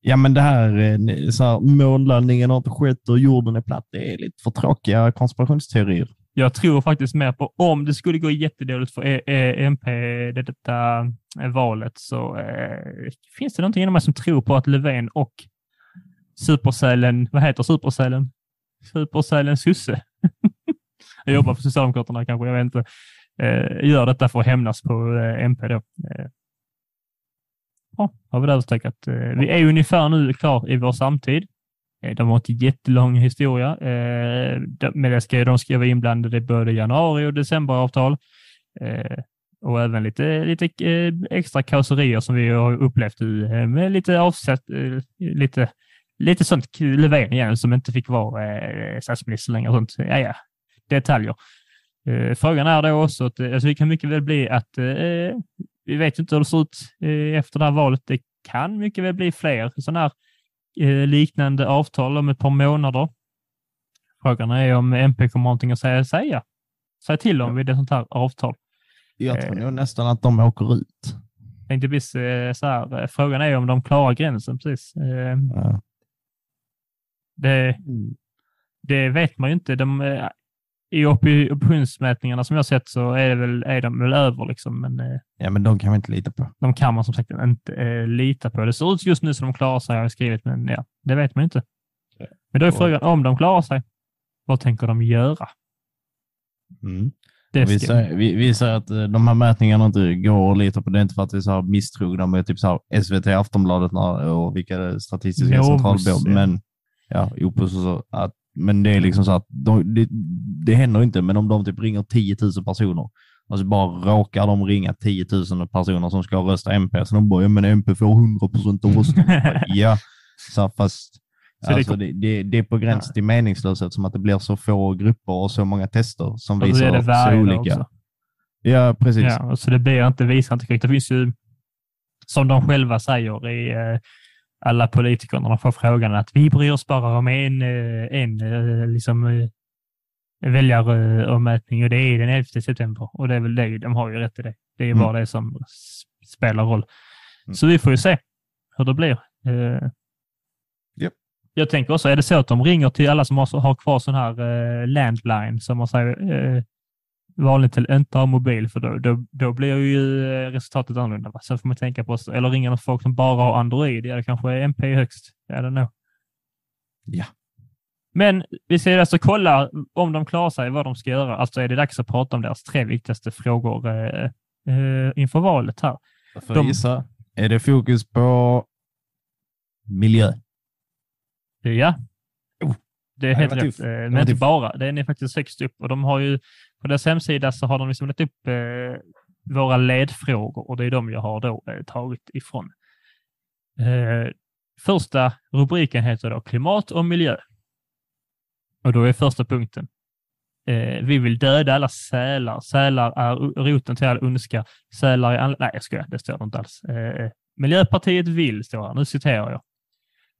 Ja, men det här, eh, så här månlandningen har inte skett och jorden är platt. Det är lite för tråkiga konspirationsteorier. Jag tror faktiskt mer på om det skulle gå jättedåligt för E- E- MP det, detta valet så eh, finns det någonting inom mig som tror på att Löfven och supersälen, vad heter supersälen? Supersälen Susse. jag jobbar för Socialdemokraterna kanske, jag vet inte. Eh, gör detta för att hämnas på eh, MP då. Eh, ja, har vi det överstökat. Eh, vi är ungefär nu klar i vår samtid. Eh, De har inte jättelång historia, eh, men det ska, de ska vara inblandade i både januari och decemberavtal. Eh, och även lite, lite eh, extra kaoserier som vi har upplevt i, eh, med lite avsätt, eh, lite, lite sånt Löfven igen som inte fick vara eh, statsminister längre. och Sånt. Ja, ja, detaljer. Eh, frågan är då också att eh, alltså det kan mycket väl bli att eh, vi vet inte hur det ser ut eh, efter det här valet. Det kan mycket väl bli fler sådana här eh, liknande avtal om ett par månader. Frågan är om MP kommer någonting att säga, säga, säga till om vid ett sånt här avtal. Jag tror Eh. nog nästan att de åker ut. Tänkte precis så här, frågan är om de klarar gränsen precis. Ja. Det, det vet man ju inte. De, I opinionsmätningarna som jag sett så är, det väl, är de väl över, liksom, men eh, ja, men de kan vi inte lita på. de kan man som sagt inte eh, lita på. Det ser ut just nu som de klarar sig, har jag skrivit, men ja, det vet man inte. Men då är frågan, om de klarar sig, vad tänker de göra? Mm. Vi, säger, vi, vi säger att eh, de här mätningarna inte går att lita på. Det är inte för att vi är så här misstrogna med typ så här SVT, Aftonbladet och vilka statistiska Novus, centralbyråer. ja. Men, ja, Opus och så. Att, men det är liksom så att de, det, det händer inte, men om de typ ringer 10 000 personer och så bara råkar de ringa 10 000 personer som ska rösta MP, så de bara, ja men MP får 100 procent av rösterna. ja, så fast Så det alltså, det, det, det är på gräns till meningslöshet som att det blir så få grupper och så många tester som Och visar det så olika. också. Ja, precis. Ja, så det blir inte visar inte korrekt. Det finns ju, som de själva säger i eh, alla politiker när de får frågan att vi bryr oss bara om en, eh, en eh, liksom, eh, väljarommätning och det är den 11 september. Och det är väl det, de har ju rätt i det. Det är Mm. bara det som spelar roll. Mm. Så vi får ju se hur det blir. Japp. Jag tänker också, är det så att de ringer till alla som har, har kvar sån här landline, som man säger, vanligt inte ha mobil, för då, då, då blir ju eh, resultatet annorlunda. Va? Så får man tänka på, eller ringer de folk som bara har Android, ja det kanske är MP högst. I don't know. Ja. Men vi ska alltså kolla om de klarar sig, vad de ska göra. Alltså är det dags att prata om deras tre viktigaste frågor eh, eh, inför valet här. För De- gissa, är det fokus på miljö? Ja, det är helt rätt. Eh, Men inte bara, den är faktiskt högst upp och de har ju på deras hemsida så har de liksom lagt upp eh, våra ledfrågor och det är de jag har då eh, tagit ifrån. Eh, första rubriken heter då klimat och miljö. Och då är första punkten. Eh, vi vill döda alla sälar. Sälar är roten till all ondska. Sälar är all... Nej, jag skojar, det står det inte alls. Eh, Miljöpartiet vill, står här, nu citerar jag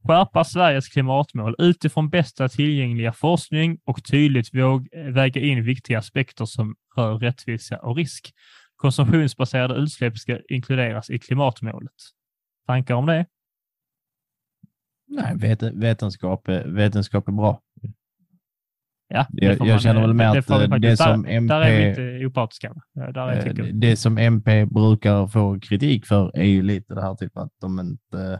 skärpa Sveriges klimatmål utifrån bästa tillgängliga forskning och tydligt våg, väga in viktiga aspekter som rör rättvisa och risk. Konsumtionsbaserade utsläpp ska inkluderas i klimatmålet. Tankar om det? Nej, vet, vetenskap, vetenskap är bra. Ja, det Jag, jag känner väl eh, med att får vi eh, det som där, där är vi MP, inte opartiska. Där eh, det som MP brukar få kritik för är ju lite det här typ att de inte eh,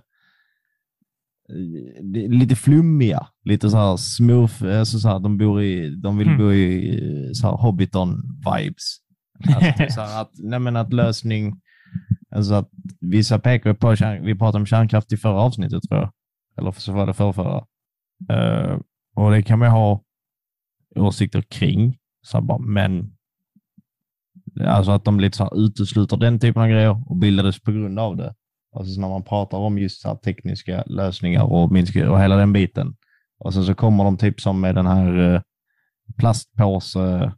lite flummiga, lite så här smooth, alltså så här, de, bor i, de vill Mm. bo i eh, så här Hobbiton-vibes. Alltså, typ så här att, nej att lösning, alltså att vissa pekar på, vi pratade om kärnkraft i förra avsnittet tror jag, eller så var det förrförra. Uh, och det kan man ha åsikter kring, så bara, men alltså att de lite så här utesluter den typen av grejer och bildades på grund av det. Alltså när man pratar om just så tekniska lösningar och, minska, och hela den biten. Och sen så kommer de typ som med den här eh, plastpåse-skatten.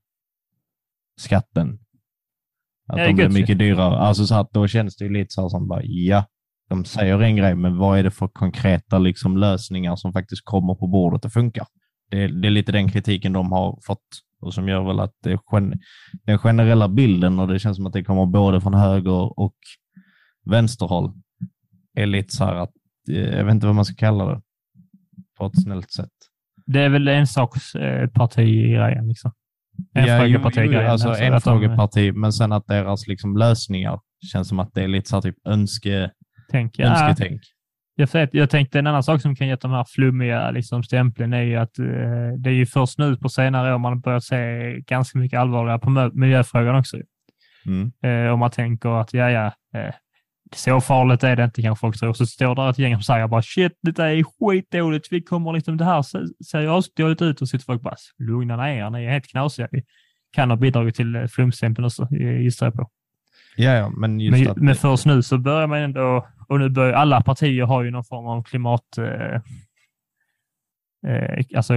Att Ja, de blir mycket dyrare. Alltså så att då känns det ju lite så här som bara, ja, de säger en grej, men vad är det för konkreta liksom, lösningar som faktiskt kommer på bordet och funkar? Det, är- det är lite den kritiken de har fått och som gör väl att det, gen, den generella bilden, och det känns som att det kommer både från höger och vänsterhåll, är lite så här att, eh, jag vet inte vad man ska kalla det på ett snällt sätt. Det är väl en saks eh, parti-grejen. Liksom. En Ja, frågeparti-grejen. Alltså alltså en att de frågeparti, men sen att deras liksom lösningar känns som att det är lite så här typ önske, tänker, ja, önsketänk. jag, vet, jag tänkte en annan sak som kan ge de här flummiga liksom, stämplen är ju att eh, det är ju först nu på senare år man har börjat se ganska mycket allvarligare på miljöfrågan också. Mm. Eh, om man tänker att ja, ja, eh, så farligt är det inte kanske folk tror. Så står där ett gäng som säger bara shit, det är skitdåligt. Vi kommer liksom, det här ser- ser asdåligt ut och sitter folk bara lugna ner er, ni är helt knasiga. Vi kan ha bidragit till eh, flumstämpeln också, eh, gissar jag på. Ja, ja, men just Men, att... men först nu så börjar man ändå, och nu börjar alla partier har ju någon form av klimat, eh, eh, alltså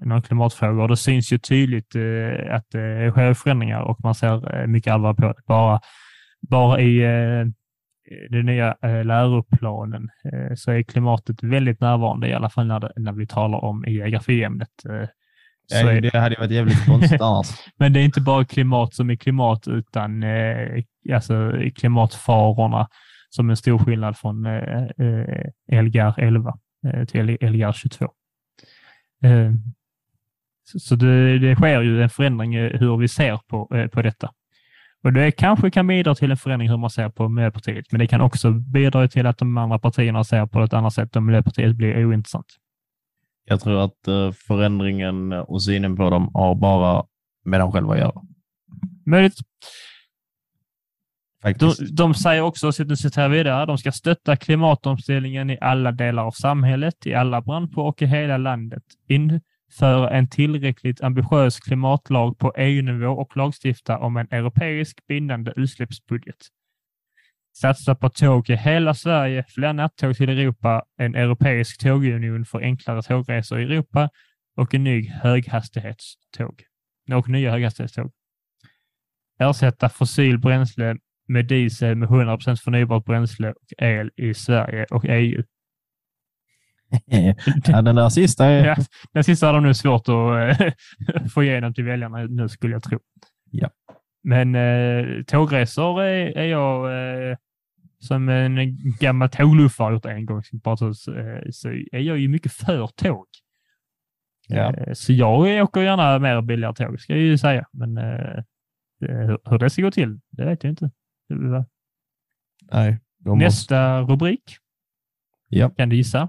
någon klimatfråga och det syns ju tydligt eh, att det sker förändringar och man ser eh, mycket allvar på det. Bara, bara i eh, den nya eh, läroplanen eh, så är klimatet väldigt närvarande, i alla fall när, det, när vi talar om i geografiämnet. Eh, så ja, det hade varit jävligt konstigt annars. men det är inte bara klimat som är klimat, utan alltså klimatfarorna som är en stor skillnad från Lgr 11 eh, till Lgr 22. Eh, så det, det sker ju en förändring hur vi ser på, på detta. Och det kanske kan bidra till en förändring hur man ser på Miljöpartiet, men det kan också bidra till att de andra partierna ser på ett annat sätt och Miljöpartiet blir ointressant. Jag tror att eh, förändringen och synen på dem har bara med dem själva att göra. Möjligt. De, Faktiskt. de säger också, så nu citerar vidare, de ska stötta klimatomställningen i alla delar av samhället, i alla branscher och i hela landet. Föra en tillräckligt ambitiös klimatlag på EU-nivå och lagstifta om en europeisk bindande utsläppsbudget. Satsa på tåg i hela Sverige, fler nattåg till Europa, en europeisk tågunion för enklare tågresor i Europa och en ny höghastighetståg. Och nya höghastighetståg. Ersätta fossil bränsle med diesel med 100 förnybart bränsle och el i Sverige och EU ja, den där sista är... Ja, den sista har de nu svårt att eh, få igenom till väljarna nu skulle jag tro. Ja. Men eh, tågresor är, är jag eh, som en gammal tågluffare gjort en gång, bara så, eh, så är jag ju mycket för tåg. Ja. Eh, Så jag åker gärna mer billigare tåg, ska jag ju säga. Men eh, hur- hur det ska gå till, det vet jag inte. Nej, måste... Nästa rubrik. Ja. Kan du gissa?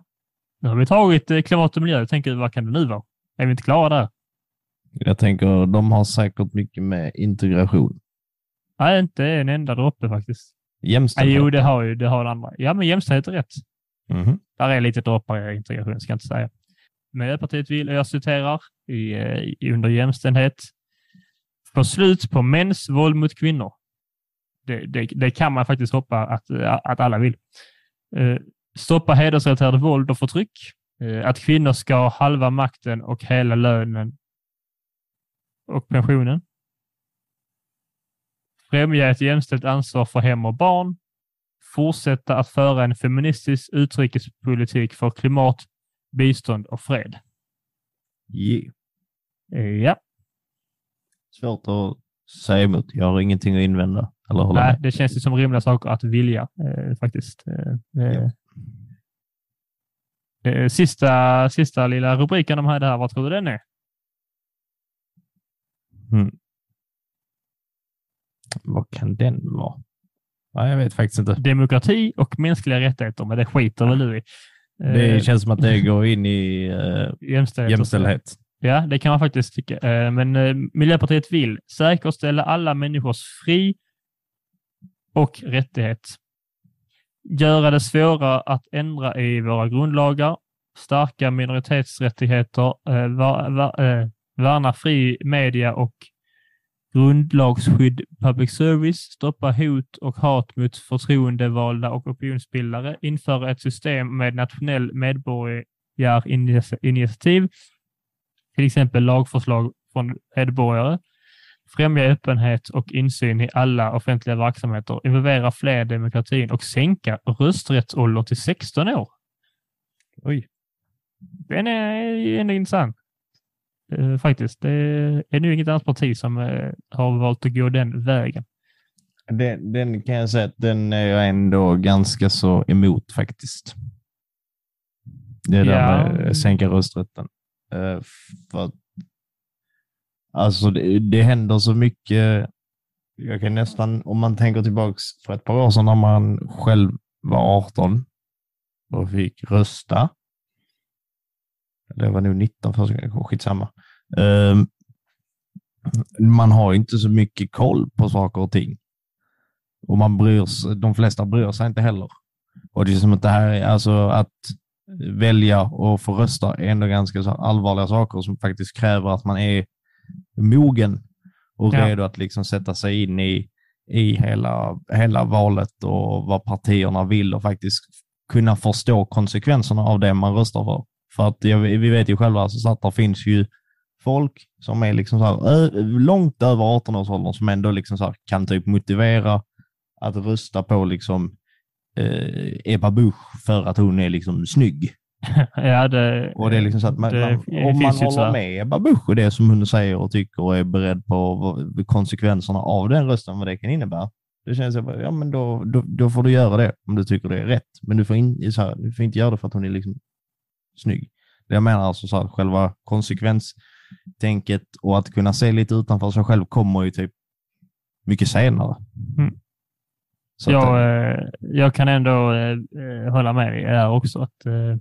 Nu har vi tagit eh, klimat och miljö. Jag tänker, vad kan det nu vara? Är vi inte klara där? Jag tänker, de har säkert mycket med integration. Nej, inte en enda droppe faktiskt. Nej, Jämställdhet. jo, det har ju det har det andra. Ja, men jämställdhet är rätt. Mhm. Där är lite droppar i integration, ska jag inte säga. Miljöpartiet vill, och jag citerar, i, eh, i, under jämställdhet, få slut på mäns våld mot kvinnor. Det, det, det kan man faktiskt hoppa att, att alla vill. Stoppa hedersrelaterat våld och förtryck. Eh, Att kvinnor ska ha halva makten och hela lönen och pensionen. Främja ett jämställt ansvar för hem och barn. Fortsätta att föra en feministisk utrikespolitik för klimat, bistånd och fred. Yeah. Eh, Ja, Svårt att säga emot. Jag har ingenting att invända. Eller nej, med. det känns ju som rimliga saker att vilja eh, faktiskt. Eh, eh, eh, Sista, sista lilla rubriken de hade här, vad tror du den är? Mm. Vad kan den vara? Ja, jag vet faktiskt inte. Demokrati och mänskliga rättigheter, men det skiter väl du i. Eh, Det känns som att det går in i eh, jämställdhet. jämställdhet. Ja, det kan man faktiskt tycka. Eh, Men eh, Miljöpartiet vill säkerställa alla människors fri och rättighet. Göra det svårare att ändra i våra grundlagar, stärka minoritetsrättigheter, eh, eh, värna fri media och grundlagsskydd public service, stoppa hot och hat mot förtroendevalda och opinionsbildare, införa ett system med nationell medborgarinitiativ, till exempel lagförslag från medborgare, främja öppenhet och insyn i alla offentliga verksamheter, involvera fler i demokratin och sänka rösträttsåldern till 16 år. Oj. Den är ändå intressant. Eh, faktiskt. Det är nu inget annat parti som eh, har valt att gå den vägen. Den, den kan jag säga att den är jag ändå ganska så emot faktiskt. Det där Ja. med sänka rösträtten. Eh, För alltså det, det händer så mycket. Jag kan nästan, om man tänker tillbaks för ett par år sedan när man själv var 18 och fick rösta. Det var nog 19 första gången, skitsamma. Um, Man har inte så mycket koll på saker och ting. Och man bryr sig, de flesta bryr sig inte heller. Och det är som att det här är, alltså att välja och få rösta är ändå ganska allvarliga saker som faktiskt kräver att man är mogen och Ja. redo att liksom sätta sig in i, i hela, hela valet och vad partierna vill och faktiskt kunna förstå konsekvenserna av det man röstar för. För att jag, vi vet ju själva alltså, så att det finns ju folk som är liksom så här, långt över 18-årsåldern som ändå liksom så här, kan typ motivera att rösta på liksom eh, Ebba Busch för att hon är liksom snygg. ja, det, Och det är liksom så att man, det man, om man håller med Ebba Busch och det som hon säger och tycker och är beredd på konsekvenserna av den rösten, vad det kan innebära. Det känns som ja, men då, då, då får du göra det om du tycker det är rätt. Men du får, in, så här, du får inte göra det för att hon är liksom snygg. Det jag menar alltså så här, själva konsekvenstänket och att kunna se lite utanför sig själv kommer ju typ mycket senare. Mm. Så att, jag, eh, jag kan ändå eh, eh, hålla med dig där också. Att, eh,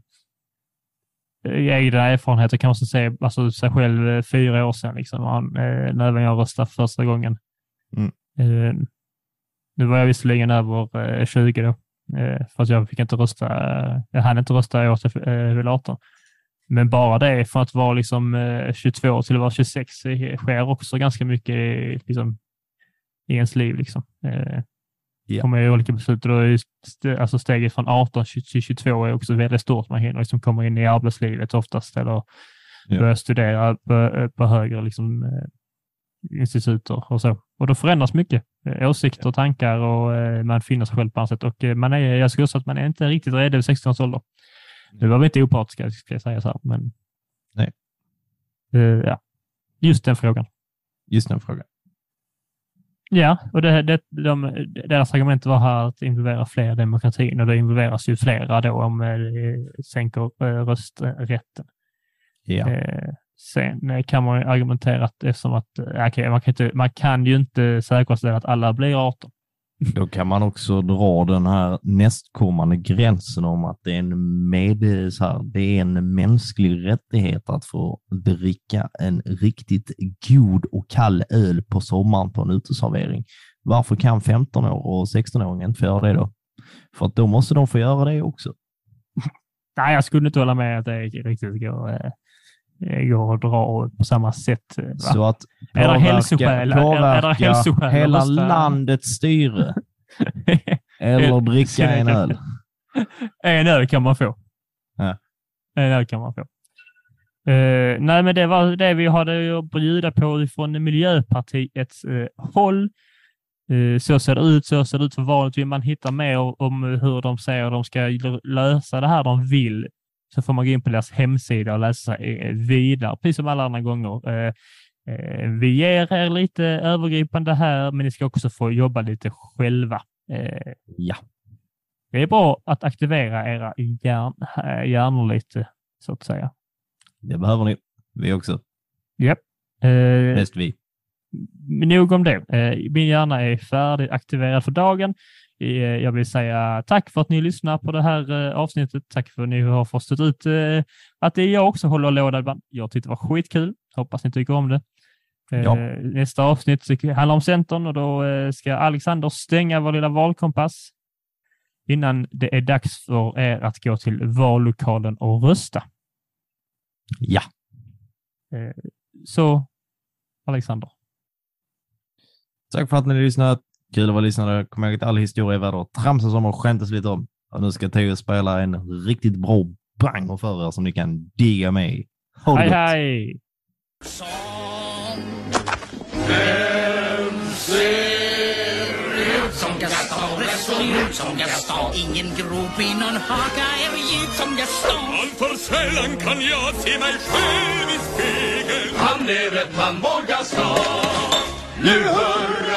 I egna erfarenheter kan man se alltså, sig själv eh, fyra år sedan, liksom, eh, när jag röstade första gången. Mm. Eh, nu var jag visserligen över eh, 20 då, eh, för att jag fick inte rösta. Eh, jag hann inte rösta året jag eh, fyllde 18. Men bara det, från att vara liksom, eh, 22 till att vara 26, eh, sker också ganska mycket i, liksom, i ens liv. Liksom. Ja. kommer i olika beslut. Och då är ju st- alltså steget från 18 till 22 är också väldigt stort. Man hinner liksom komma in i arbetslivet oftast eller Ja. börja studera på, på högre liksom, eh, instituter och så. Och då förändras mycket. Eh, Åsikter, tankar och eh, man finner sig själv på annat sätt. Och eh, man är, jag skulle säga att man är inte riktigt redo vid 16 års ålder. Nu var vi inte opartiska, ska jag säga så här, men Nej. Eh, ja, just den frågan. Just den frågan. Ja, och det, det, de, deras argument var här att involvera fler demokratin och det involveras ju flera då om eh, det sänker eh, rösträtten. Ja. Eh, sen eh, kan man argumentera att eftersom att eh, okej, man, kan inte, man kan ju inte säkerställa att alla blir 18. Då kan man också dra den här nästkommande gränsen om att det är en, med, så här, det är en mänsklig rättighet att få dricka en riktigt god och kall öl på sommaren på en uteservering. Varför kan 15 år och 16-åringar inte få göra det då? För att då måste de få göra det också. Nej, jag skulle inte hålla med att det riktigt går, eh, går att dra på samma sätt. eh, Va? Så att Är det påverka, hälsoskäl? Är- är det påverka hela landets styre eller dricka en öl. en öl kan man få. Ja. En öl kan man få. Eh, nej, men det var det vi hade att bjuda på från Miljöpartiets uh, håll. Så ser det ut, så ser det ut för valet. Vill man hitta mer om hur de säger de ska lösa det här de vill så får man gå in på deras hemsida och läsa eh, vidare, precis som alla andra gånger. Eh, eh, vi ger er lite övergripande här, men ni ska också få jobba lite själva. Ja. det är bra att aktivera era hjärn, hjärnor lite, så att säga. Det behöver ni. Vi också. Japp. Bäst vi. nog om det. Min hjärna är färdigaktiverad för dagen. Eh, jag vill säga tack för att ni lyssnar på det här eh, avsnittet. Tack för att ni har förstått ut eh, att det är jag också håller låda ibland. Jag tyckte det var skitkul. Hoppas ni tycker om det. Ja. Nästa avsnitt handlar om Centern och då ska Alexander stänga vår lilla valkompass innan det är dags för er att gå till vallokalen och rösta. Ja. Så, Alexander. Tack för att ni har lyssnat. Kul att vara lyssnare. Kom ihåg att all historia är värd att tramsas om och skämtas lite om. Och nu ska Theo spela en riktigt bra branger för er som ni kan digga med i. Ha det Hej, gott. hej! Som som Gaston Ingen grop i någon haka är djup som Gaston Alltför sällan kan jag se mig själv i spegeln Han är rätt man, vår Gaston Nu hurrar